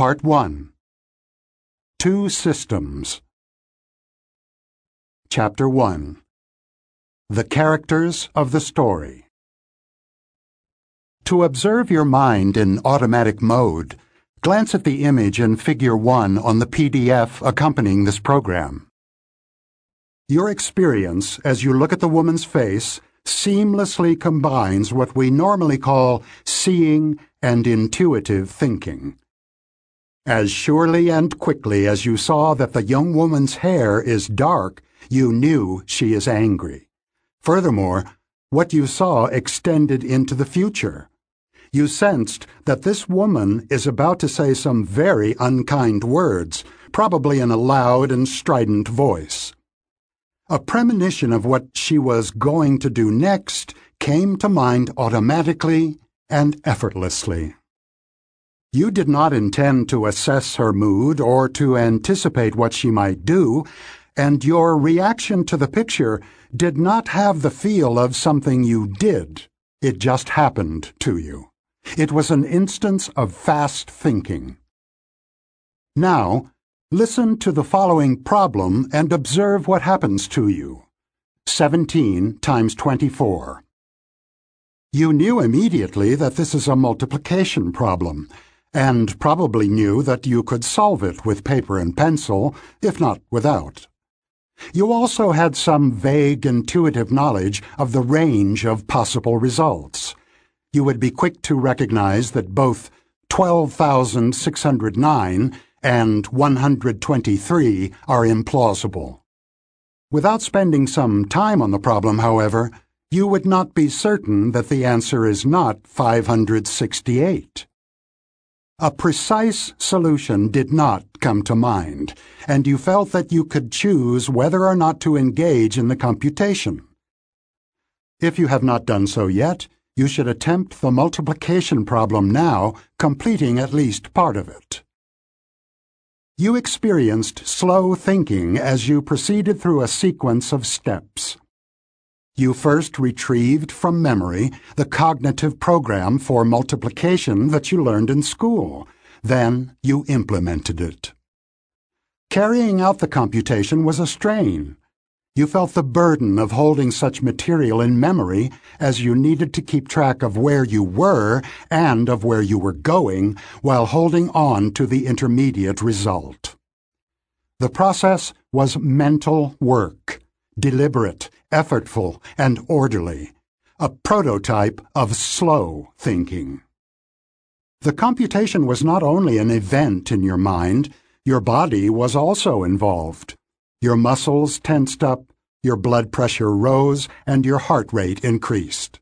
Part 1 Two Systems Chapter 1 The Characters of the Story To observe your mind in automatic mode, glance at the image in Figure 1 on the PDF accompanying this program. Your experience as you look at the woman's face seamlessly combines what we normally call seeing and intuitive thinking. As surely and quickly as you saw that the young woman's hair is dark, you knew she is angry. Furthermore, what you saw extended into the future. You sensed that this woman is about to say some very unkind words, probably in a loud and strident voice. A premonition of what she was going to do next came to mind automatically and effortlessly. You did not intend to assess her mood or to anticipate what she might do, and your reaction to the picture did not have the feel of something you did. It just happened to you. It was an instance of fast thinking. Now, Listen to the following problem and observe what happens to you. 17 times 24. You knew immediately that this is a multiplication problem, and probably knew that you could solve it with paper and pencil, if not without. You also had some vague intuitive knowledge of the range of possible results. You would be quick to recognize that both 12,609 and 123 are implausible. Without spending some time on the problem, however, you would not be certain that the answer is not 568. A precise solution did not come to mind, and you felt that you could choose whether or not to engage in the computation. If you have not done so yet, you should attempt the multiplication problem now, completing at least part of it. You experienced slow thinking as you proceeded through a sequence of steps. You first retrieved from memory the cognitive program for multiplication that you learned in school. Then you implemented it. Carrying out the computation was a strain. You felt the burden of holding such material in memory as you needed to keep track of where you were and of where you were going while holding on to the intermediate result. The process was mental work, deliberate, effortful, and orderly, a prototype of slow thinking. The computation was not only an event in your mind, your body was also involved. Your muscles tensed up, your blood pressure rose, and your heart rate increased.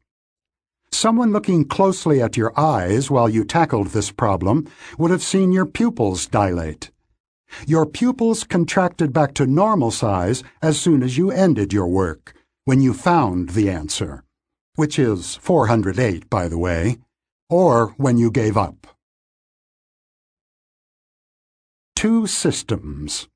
Someone looking closely at your eyes while you tackled this problem would have seen your pupils dilate. Your pupils contracted back to normal size as soon as you ended your work, when you found the answer, which is 408, by the way, or when you gave up. Two systems.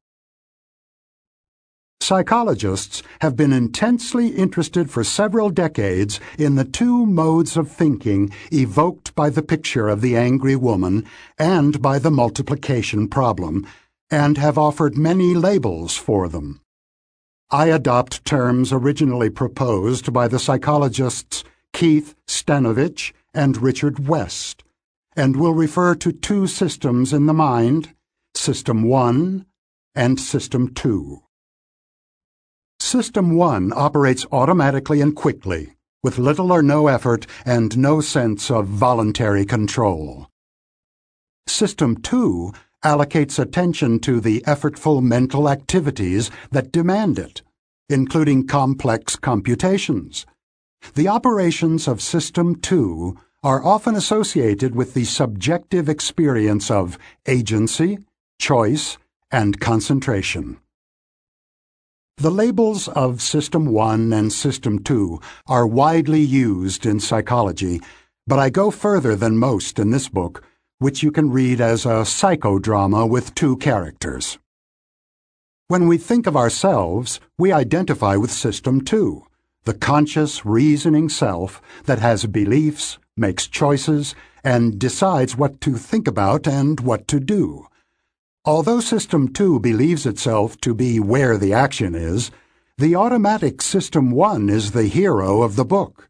Psychologists have been intensely interested for several decades in the two modes of thinking evoked by the picture of the angry woman and by the multiplication problem, and have offered many labels for them. I adopt terms originally proposed by the psychologists Keith Stanovich and Richard West, and will refer to two systems in the mind, System 1 and System 2. System 1 operates automatically and quickly, with little or no effort and no sense of voluntary control. System 2 allocates attention to the effortful mental activities that demand it, including complex computations. The operations of System 2 are often associated with the subjective experience of agency, choice, and concentration. The labels of System 1 and System 2 are widely used in psychology, but I go further than most in this book, which you can read as a psychodrama with two characters. When we think of ourselves, we identify with System 2, the conscious, reasoning self that has beliefs, makes choices, and decides what to think about and what to do. Although System 2 believes itself to be where the action is, the automatic System 1 is the hero of the book.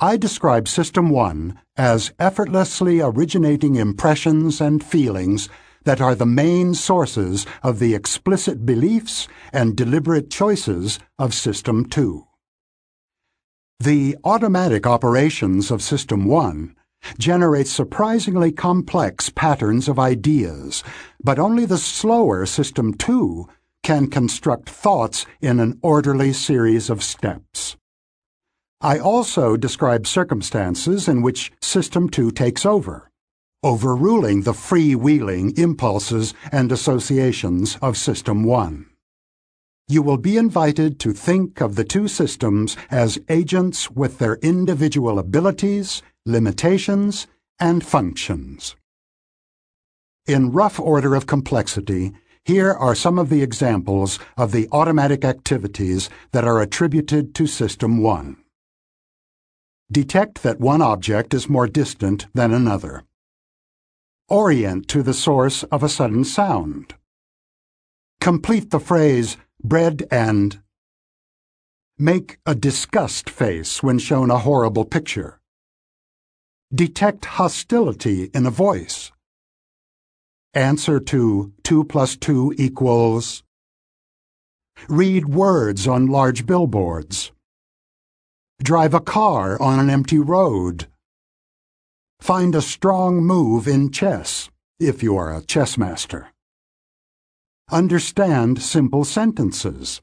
I describe System 1 as effortlessly originating impressions and feelings that are the main sources of the explicit beliefs and deliberate choices of System 2. The automatic operations of System 1 generate surprisingly complex patterns of ideas, but only the slower System 2 can construct thoughts in an orderly series of steps. I also describe circumstances in which System 2 takes over, overruling the freewheeling impulses and associations of System 1. You will be invited to think of the two systems as agents with their individual abilities, limitations, and functions. In rough order of complexity, here are some of the examples of the automatic activities that are attributed to System 1. Detect that one object is more distant than another. Orient to the source of a sudden sound. Complete the phrase, bread and. Make a disgust face when shown a horrible picture. Detect hostility in a voice. Answer to 2 plus 2 equals. Read words on large billboards. Drive a car on an empty road. Find a strong move in chess, if you are a chess master. Understand simple sentences.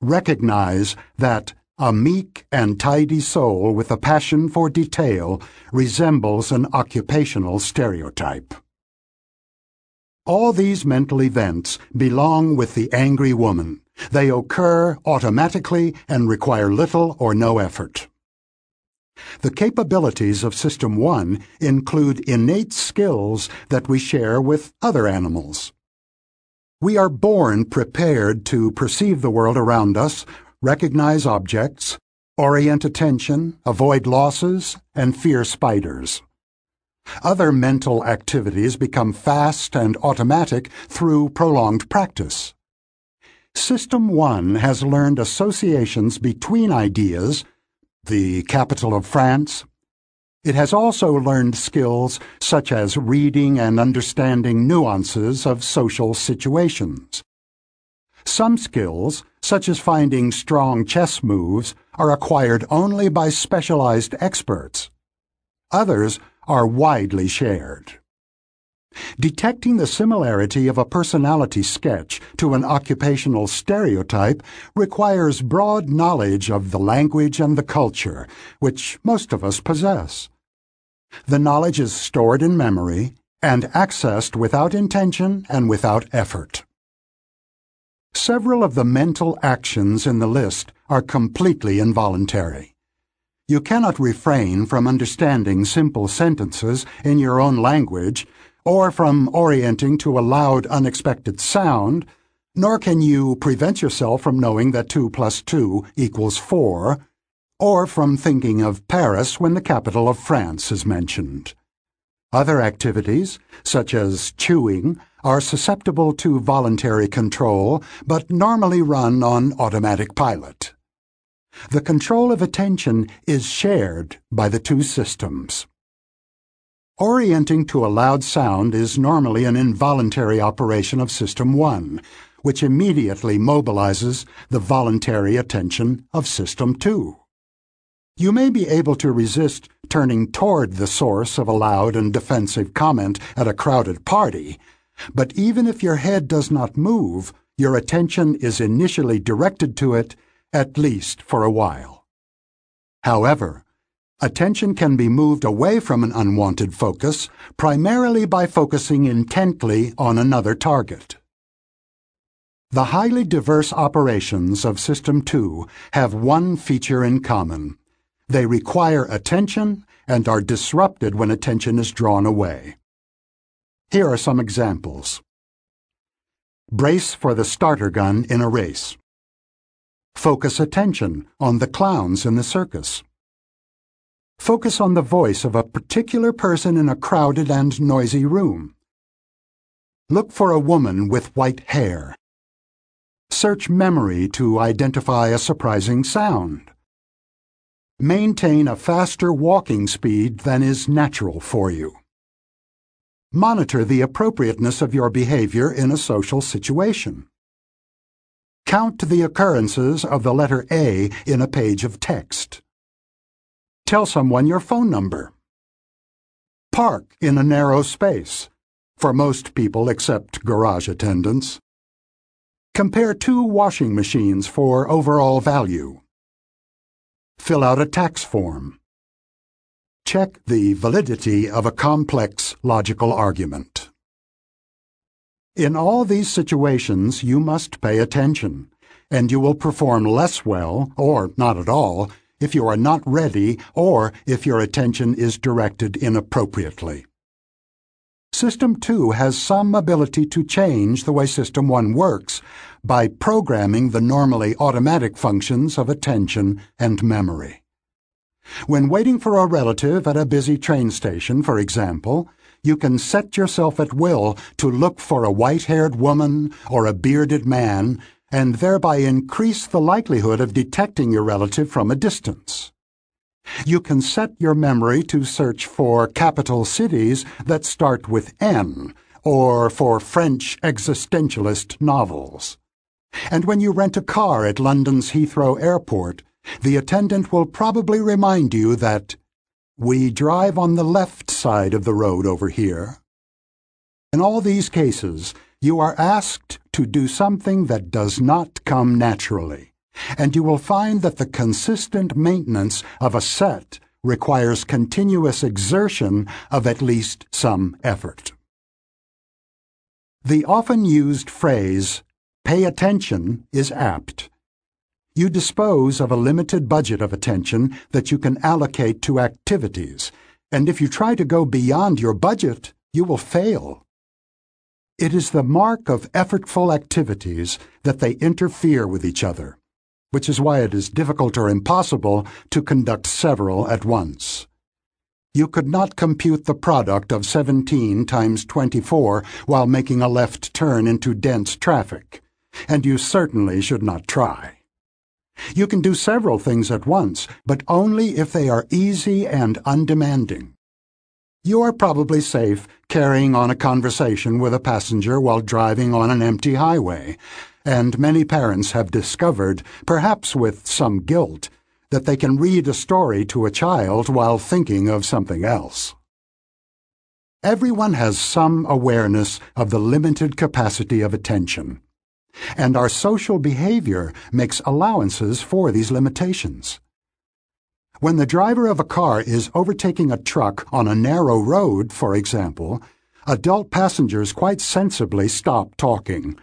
Recognize that a meek and tidy soul with a passion for detail resembles an occupational stereotype. All these mental events belong with the angry woman they occur automatically and require little or no effort. The capabilities of System 1 include innate skills that we share with other animals. We are born prepared to perceive the world around us, recognize objects, orient attention, avoid losses, and fear spiders. Other mental activities become fast and automatic through prolonged practice. System 1 has learned associations between ideas, the capital of France. It has also learned skills such as reading and understanding nuances of social situations. Some skills, such as finding strong chess moves, are acquired only by specialized experts. Others are widely shared. Detecting the similarity of a personality sketch to an occupational stereotype requires broad knowledge of the language and the culture, which most of us possess. The knowledge is stored in memory and accessed without intention and without effort. Several of the mental actions in the list are completely involuntary. You cannot refrain from understanding simple sentences in your own language or from orienting to a loud, unexpected sound, nor can you prevent yourself from knowing that 2 plus 2 equals 4, or from thinking of Paris when the capital of France is mentioned. Other activities, such as chewing, are susceptible to voluntary control, but normally run on automatic pilot. The control of attention is shared by the two systems. Orienting to a loud sound is normally an involuntary operation of System 1, which immediately mobilizes the voluntary attention of System 2. You may be able to resist turning toward the source of a loud and defensive comment at a crowded party, but even if your head does not move, your attention is initially directed to it, at least for a while. However, Attention can be moved away from an unwanted focus primarily by focusing intently on another target. The highly diverse operations of System 2 have one feature in common. They require attention and are disrupted when attention is drawn away. Here are some examples. Brace for the starter gun in a race. Focus attention on the clowns in the circus. Focus on the voice of a particular person in a crowded and noisy room. Look for a woman with white hair. Search memory to identify a surprising sound. Maintain a faster walking speed than is natural for you. Monitor the appropriateness of your behavior in a social situation. Count the occurrences of the letter A in a page of text. Tell someone your phone number. Park in a narrow space, for most people except garage attendants. Compare two washing machines for overall value. Fill out a tax form. Check the validity of a complex logical argument. In all these situations, you must pay attention, and you will perform less well, or not at all, if you are not ready or if your attention is directed inappropriately. System 2 has some ability to change the way System 1 works by programming the normally automatic functions of attention and memory. When waiting for a relative at a busy train station, for example, you can set yourself at will to look for a white-haired woman or a bearded man and thereby increase the likelihood of detecting your relative from a distance. You can set your memory to search for capital cities that start with N, or for French existentialist novels. And when you rent a car at London's Heathrow Airport, the attendant will probably remind you that we drive on the left side of the road over here. In all these cases, you are asked to do something that does not come naturally and you will find that the consistent maintenance of a set requires continuous exertion of at least some effort. The often used phrase, pay attention, is apt. You dispose of a limited budget of attention that you can allocate to activities, and if you try to go beyond your budget, you will fail. It is the mark of effortful activities that they interfere with each other which is why it is difficult or impossible to conduct several at once. You could not compute the product of 17 times 24 while making a left turn into dense traffic, and you certainly should not try. You can do several things at once, but only if they are easy and undemanding. You are probably safe carrying on a conversation with a passenger while driving on an empty highway, and many parents have discovered, perhaps with some guilt, that they can read a story to a child while thinking of something else. Everyone has some awareness of the limited capacity of attention, and our social behavior makes allowances for these limitations. When the driver of a car is overtaking a truck on a narrow road, for example, adult passengers quite sensibly stop talking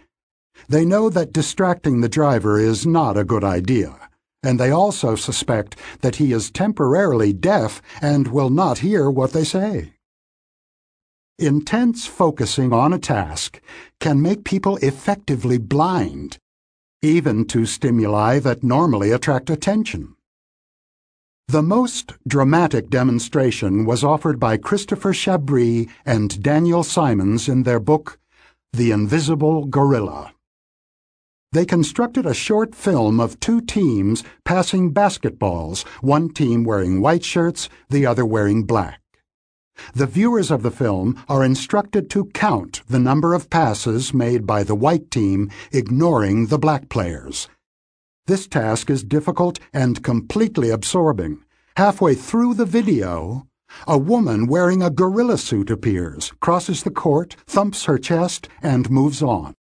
they know that distracting the driver is not a good idea, and they also suspect that he is temporarily deaf and will not hear what they say. Intense focusing on a task can make people effectively blind, even to stimuli that normally attract attention. The most dramatic demonstration was offered by Christopher Chabris and Daniel Simons in their book, The Invisible Gorilla. They constructed a short film of two teams passing basketballs, one team wearing white shirts, the other wearing black. The viewers of the film are instructed to count the number of passes made by the white team, ignoring the black players. This task is difficult and completely absorbing. Halfway through the video, a woman wearing a gorilla suit appears, crosses the court, thumps her chest, and moves on.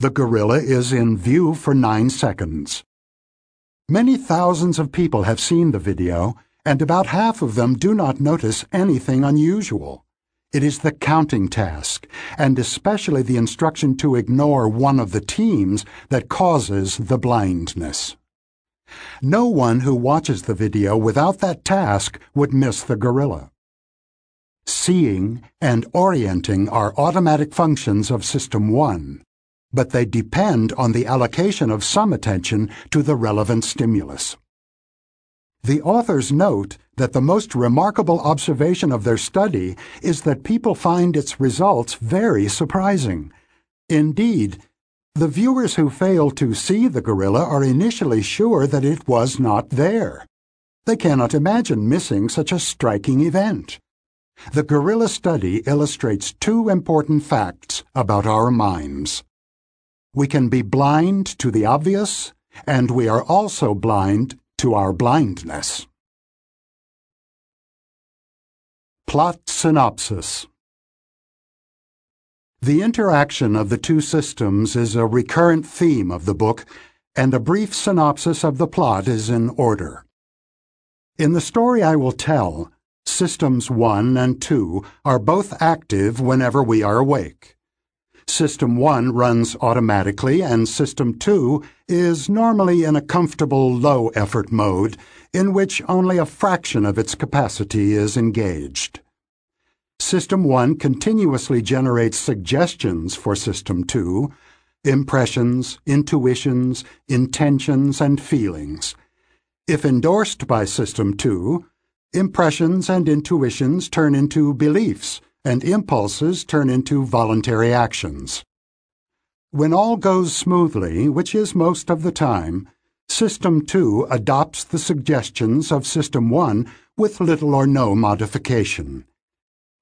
The gorilla is in view for nine seconds. Many thousands of people have seen the video, and about half of them do not notice anything unusual. It is the counting task, and especially the instruction to ignore one of the teams, that causes the blindness. No one who watches the video without that task would miss the gorilla. Seeing and orienting are automatic functions of System 1 but they depend on the allocation of some attention to the relevant stimulus. The authors note that the most remarkable observation of their study is that people find its results very surprising. Indeed, the viewers who fail to see the gorilla are initially sure that it was not there. They cannot imagine missing such a striking event. The gorilla study illustrates two important facts about our minds. We can be blind to the obvious, and we are also blind to our blindness. Plot synopsis The interaction of the two systems is a recurrent theme of the book, and a brief synopsis of the plot is in order. In the story I will tell, Systems 1 and 2 are both active whenever we are awake. System 1 runs automatically and System 2 is normally in a comfortable low effort mode in which only a fraction of its capacity is engaged. System 1 continuously generates suggestions for System 2, impressions, intuitions, intentions, and feelings. If endorsed by System 2, impressions and intuitions turn into beliefs and impulses turn into voluntary actions. When all goes smoothly, which is most of the time, System 2 adopts the suggestions of System 1 with little or no modification.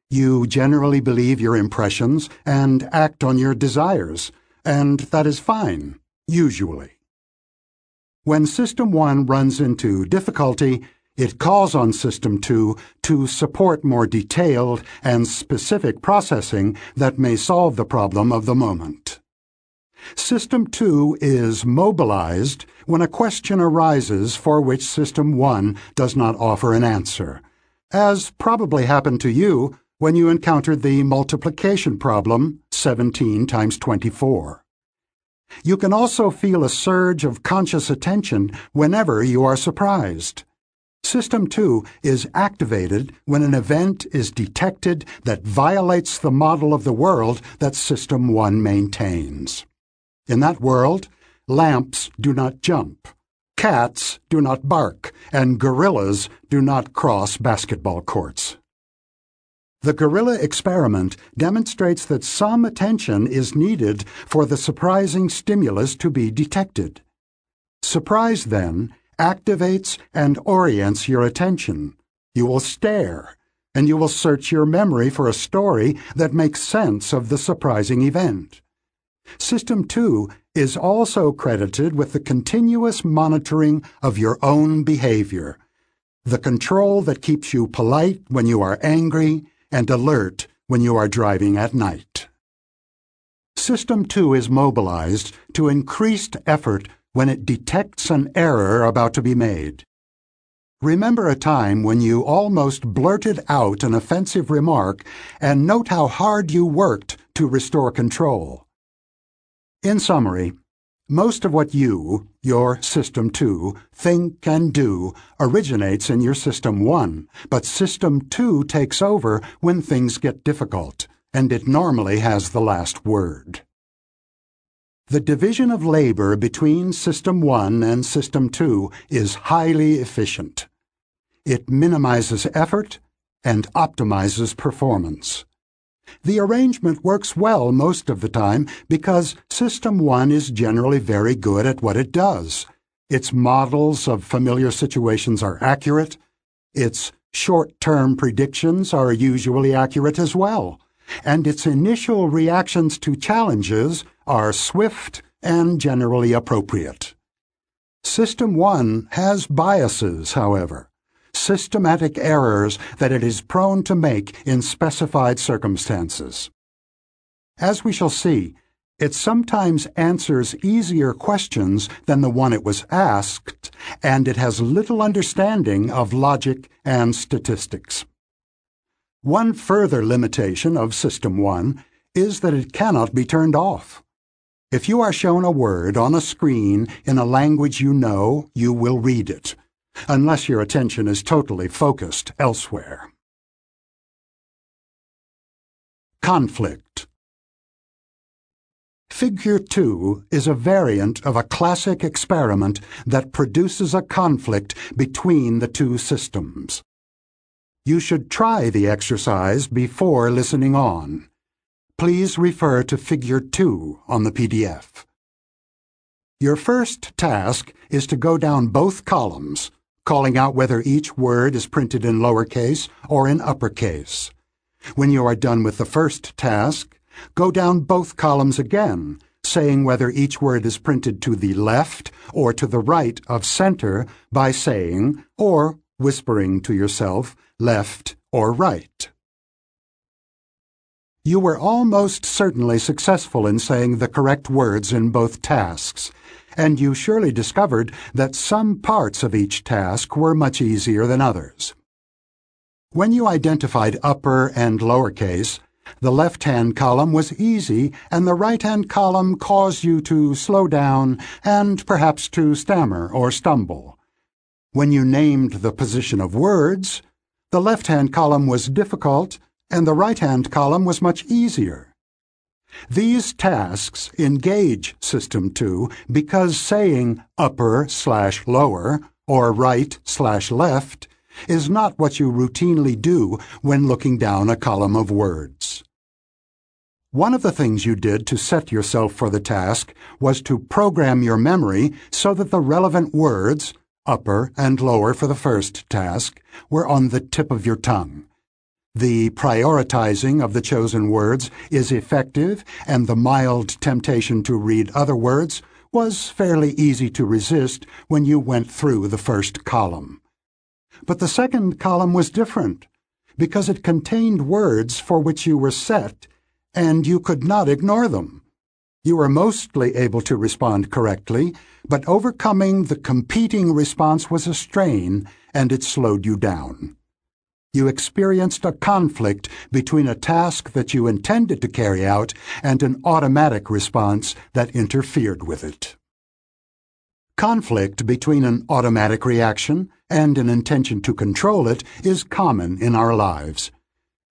You generally believe your impressions and act on your desires, and that is fine, usually. When System 1 runs into difficulty, it calls on System 2 to support more detailed and specific processing that may solve the problem of the moment. System 2 is mobilized when a question arises for which System 1 does not offer an answer, as probably happened to you when you encountered the multiplication problem 17 times 24. You can also feel a surge of conscious attention whenever you are surprised. System 2 is activated when an event is detected that violates the model of the world that System 1 maintains. In that world, lamps do not jump, cats do not bark, and gorillas do not cross basketball courts. The gorilla experiment demonstrates that some attention is needed for the surprising stimulus to be detected. Surprise, then, activates and orients your attention. You will stare, and you will search your memory for a story that makes sense of the surprising event. System 2 is also credited with the continuous monitoring of your own behavior, the control that keeps you polite when you are angry and alert when you are driving at night. System 2 is mobilized to increased effort when it detects an error about to be made. Remember a time when you almost blurted out an offensive remark and note how hard you worked to restore control. In summary, most of what you, your System 2, think and do originates in your System 1, but System 2 takes over when things get difficult, and it normally has the last word. The division of labor between System 1 and System 2 is highly efficient. It minimizes effort and optimizes performance. The arrangement works well most of the time because System 1 is generally very good at what it does. Its models of familiar situations are accurate. Its short-term predictions are usually accurate as well and its initial reactions to challenges are swift and generally appropriate. System 1 has biases, however, systematic errors that it is prone to make in specified circumstances. As we shall see, it sometimes answers easier questions than the one it was asked, and it has little understanding of logic and statistics. One further limitation of System 1 is that it cannot be turned off. If you are shown a word on a screen in a language you know, you will read it, unless your attention is totally focused elsewhere. Conflict Figure 2 is a variant of a classic experiment that produces a conflict between the two systems. You should try the exercise before listening on. Please refer to Figure 2 on the PDF. Your first task is to go down both columns, calling out whether each word is printed in lowercase or in uppercase. When you are done with the first task, go down both columns again, saying whether each word is printed to the left or to the right of center by saying, or whispering to yourself, left or right. You were almost certainly successful in saying the correct words in both tasks, and you surely discovered that some parts of each task were much easier than others. When you identified upper and lowercase, the left-hand column was easy and the right-hand column caused you to slow down and perhaps to stammer or stumble. When you named the position of words, the left-hand column was difficult and the right-hand column was much easier. These tasks engage System 2 because saying upper slash lower or right slash left is not what you routinely do when looking down a column of words. One of the things you did to set yourself for the task was to program your memory so that the relevant words, upper and lower for the first task, were on the tip of your tongue. The prioritizing of the chosen words is effective, and the mild temptation to read other words was fairly easy to resist when you went through the first column. But the second column was different, because it contained words for which you were set, and you could not ignore them. You were mostly able to respond correctly, but overcoming the competing response was a strain, and it slowed you down. You experienced a conflict between a task that you intended to carry out and an automatic response that interfered with it. Conflict between an automatic reaction and an intention to control it is common in our lives.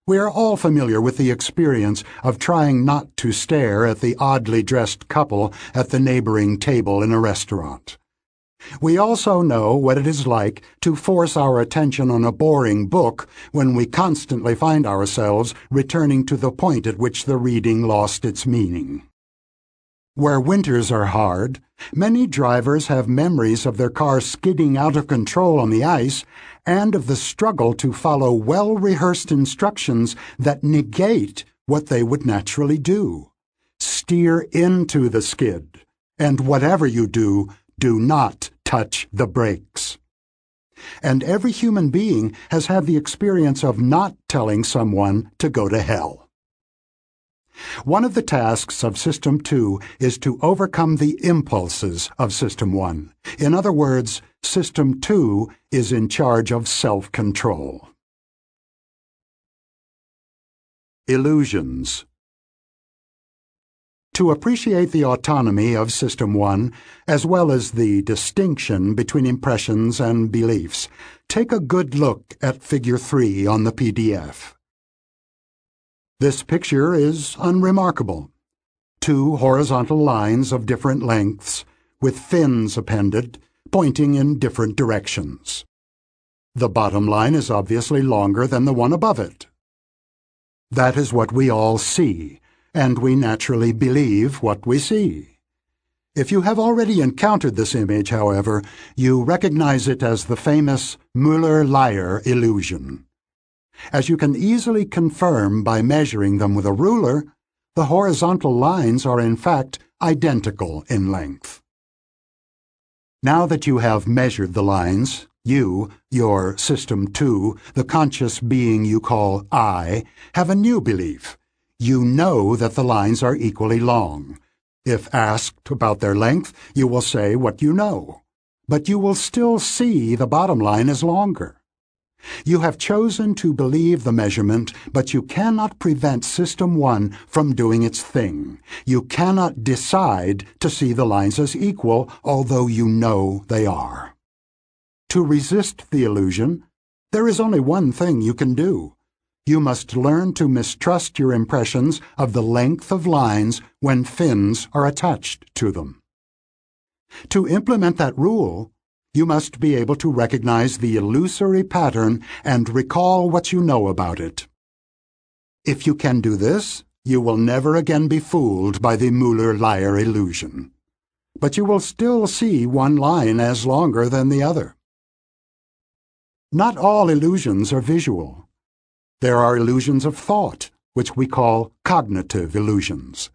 We are all familiar with the experience of trying not to stare at the oddly dressed couple at the neighboring table in a restaurant. We also know what it is like to force our attention on a boring book when we constantly find ourselves returning to the point at which the reading lost its meaning. Where winters are hard, many drivers have memories of their car skidding out of control on the ice and of the struggle to follow well rehearsed instructions that negate what they would naturally do. Steer into the skid, and whatever you do, do not touch the brakes. And every human being has had the experience of not telling someone to go to hell. One of the tasks of System 2 is to overcome the impulses of System 1. In other words, System 2 is in charge of self-control. Illusions To appreciate the autonomy of System 1, as well as the distinction between impressions and beliefs, take a good look at Figure 3 on the PDF. This picture is unremarkable. Two horizontal lines of different lengths, with fins appended, pointing in different directions. The bottom line is obviously longer than the one above it. That is what we all see, and we naturally believe what we see. If you have already encountered this image, however, you recognize it as the famous Müller-Lyer illusion. As you can easily confirm by measuring them with a ruler, the horizontal lines are in fact identical in length. Now that you have measured the lines, you, your System 2, the conscious being you call I, have a new belief. You know that the lines are equally long. If asked about their length, you will say what you know. But you will still see the bottom line is longer. You have chosen to believe the measurement, but you cannot prevent System 1 from doing its thing. You cannot decide to see the lines as equal, although you know they are. To resist the illusion, there is only one thing you can do. You must learn to mistrust your impressions of the length of lines when fins are attached to them. To implement that rule, you must be able to recognize the illusory pattern and recall what you know about it. If you can do this, you will never again be fooled by the Mueller-Lyer illusion. But you will still see one line as longer than the other. Not all illusions are visual. There are illusions of thought, which we call cognitive illusions.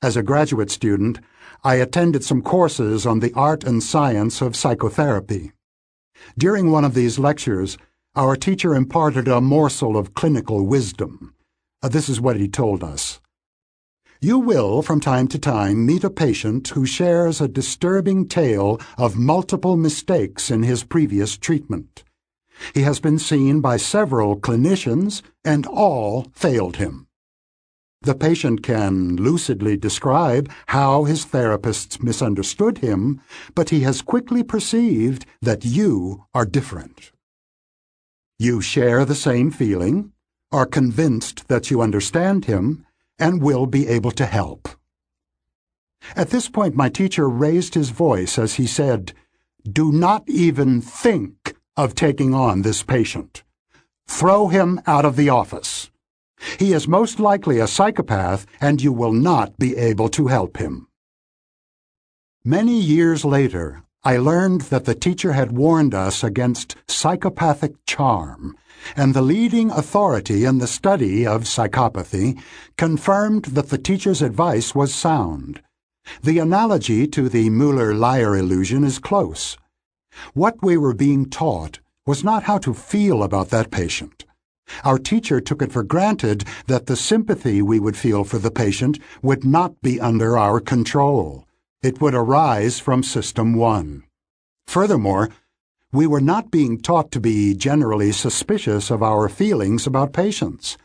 As a graduate student, I attended some courses on the art and science of psychotherapy. During one of these lectures, our teacher imparted a morsel of clinical wisdom. Uh, this is what he told us. You will, from time to time, meet a patient who shares a disturbing tale of multiple mistakes in his previous treatment. He has been seen by several clinicians, and all failed him. The patient can lucidly describe how his therapists misunderstood him, but he has quickly perceived that you are different. You share the same feeling, are convinced that you understand him, and will be able to help. At this point, my teacher raised his voice as he said, Do not even think of taking on this patient. Throw him out of the office. He is most likely a psychopath, and you will not be able to help him. Many years later, I learned that the teacher had warned us against psychopathic charm, and the leading authority in the study of psychopathy confirmed that the teacher's advice was sound. The analogy to the Mueller-Lyer illusion is close. What we were being taught was not how to feel about that patient. Our teacher took it for granted that the sympathy we would feel for the patient would not be under our control. It would arise from System 1. Furthermore, we were not being taught to be generally suspicious of our feelings about patients.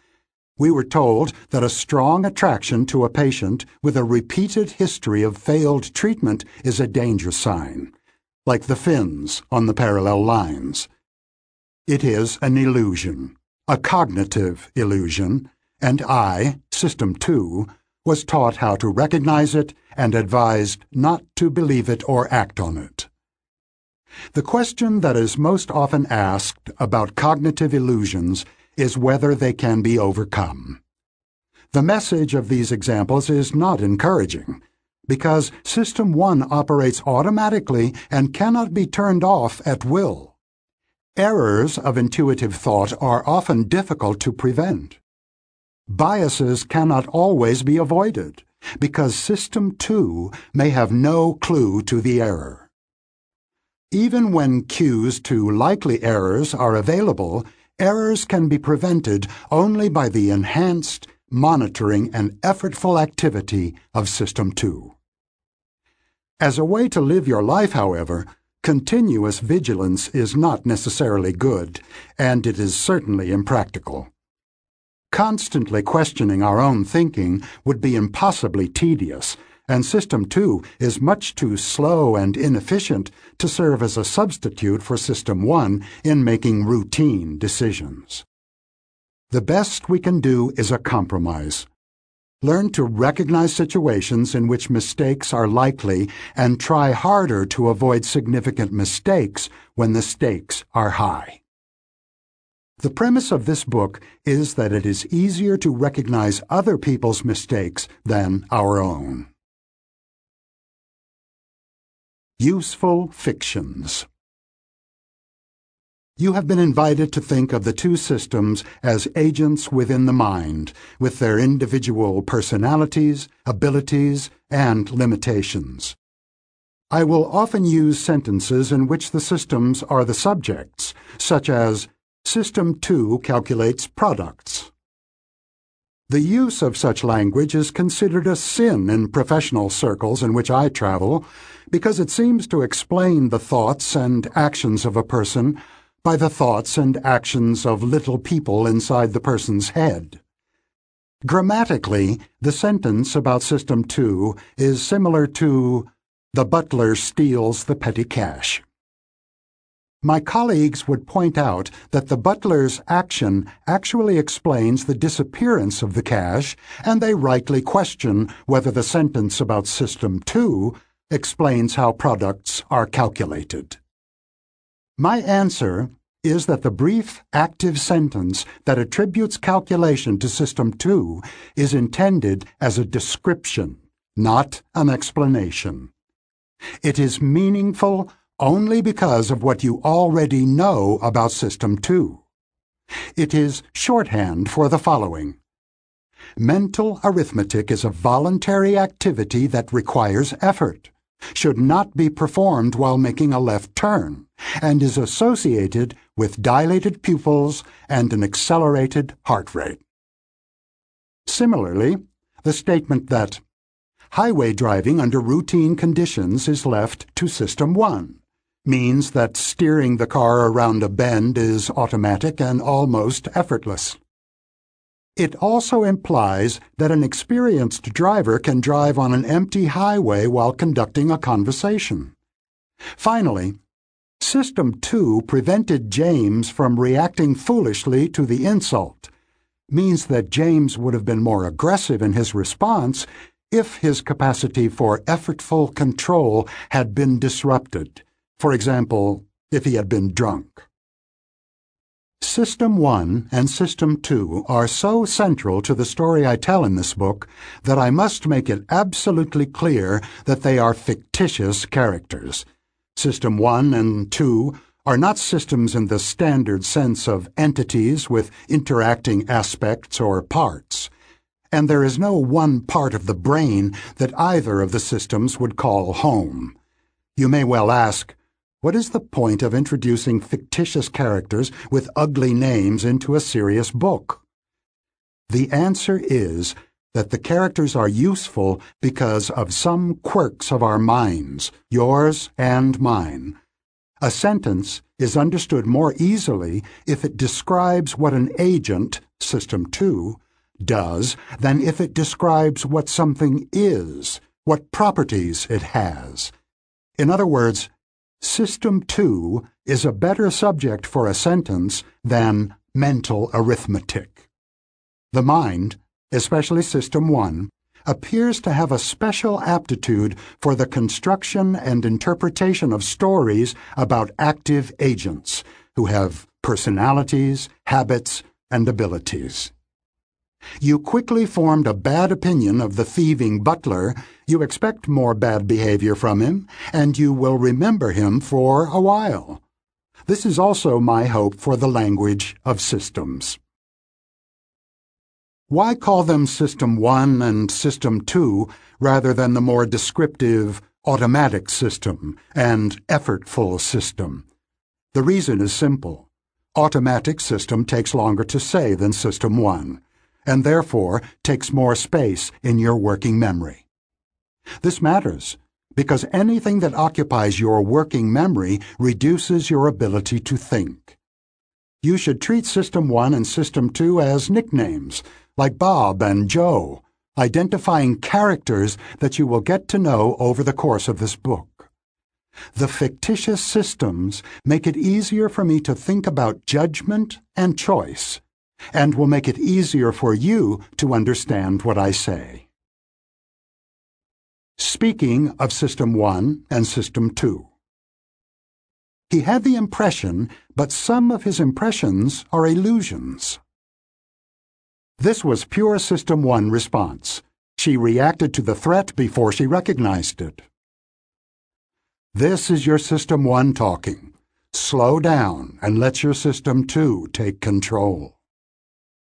We were told that a strong attraction to a patient with a repeated history of failed treatment is a danger sign like the fins on the parallel lines. It is an illusion, a cognitive illusion, and I, System 2, was taught how to recognize it and advised not to believe it or act on it. The question that is most often asked about cognitive illusions is whether they can be overcome. The message of these examples is not encouraging because System 1 operates automatically and cannot be turned off at will. Errors of intuitive thought are often difficult to prevent. Biases cannot always be avoided because System 2 may have no clue to the error. Even when cues to likely errors are available, errors can be prevented only by the enhanced, monitoring, and effortful activity of System 2. As a way to live your life, however, continuous vigilance is not necessarily good, and it is certainly impractical. Constantly questioning our own thinking would be impossibly tedious, and System 2 is much too slow and inefficient to serve as a substitute for System 1 in making routine decisions. The best we can do is a compromise. Learn to recognize situations in which mistakes are likely and try harder to avoid significant mistakes when the stakes are high. The premise of this book is that it is easier to recognize other people's mistakes than our own. Useful Fictions you have been invited to think of the two systems as agents within the mind, with their individual personalities, abilities, and limitations. I will often use sentences in which the systems are the subjects, such as, System 2 calculates products. The use of such language is considered a sin in professional circles in which I travel because it seems to explain the thoughts and actions of a person by the thoughts and actions of little people inside the person's head. Grammatically, the sentence about System 2 is similar to The butler steals the petty cash. My colleagues would point out that the butler's action actually explains the disappearance of the cash, and they rightly question whether the sentence about System 2 explains how products are calculated. My answer is that the brief active sentence that attributes calculation to System 2 is intended as a description, not an explanation. It is meaningful only because of what you already know about System 2. It is shorthand for the following. Mental arithmetic is a voluntary activity that requires effort, should not be performed while making a left turn, and is associated with dilated pupils and an accelerated heart rate. Similarly, the statement that highway driving under routine conditions is left to System 1 means that steering the car around a bend is automatic and almost effortless. It also implies that an experienced driver can drive on an empty highway while conducting a conversation. Finally, System 2 prevented James from reacting foolishly to the insult, means that James would have been more aggressive in his response if his capacity for effortful control had been disrupted for example, if he had been drunk. System 1 and System 2 are so central to the story I tell in this book that I must make it absolutely clear that they are fictitious characters. System 1 and 2 are not systems in the standard sense of entities with interacting aspects or parts, and there is no one part of the brain that either of the systems would call home. You may well ask, what is the point of introducing fictitious characters with ugly names into a serious book? The answer is that the characters are useful because of some quirks of our minds, yours and mine. A sentence is understood more easily if it describes what an agent, System 2, does than if it describes what something is, what properties it has. In other words, System 2 is a better subject for a sentence than mental arithmetic. The mind, especially System 1, appears to have a special aptitude for the construction and interpretation of stories about active agents who have personalities, habits, and abilities. You quickly formed a bad opinion of the thieving butler, you expect more bad behavior from him, and you will remember him for a while. This is also my hope for the language of systems. Why call them System 1 and System 2 rather than the more descriptive automatic system and effortful system? The reason is simple. Automatic system takes longer to say than System 1 and therefore takes more space in your working memory. This matters because anything that occupies your working memory reduces your ability to think. You should treat System 1 and System 2 as nicknames, like Bob and Joe, identifying characters that you will get to know over the course of this book. The fictitious systems make it easier for me to think about judgment and choice and will make it easier for you to understand what I say. Speaking of System 1 and System 2. He had the impression, but some of his impressions are illusions. This was pure System 1 response. She reacted to the threat before she recognized it. This is your System 1 talking. Slow down and let your System 2 take control.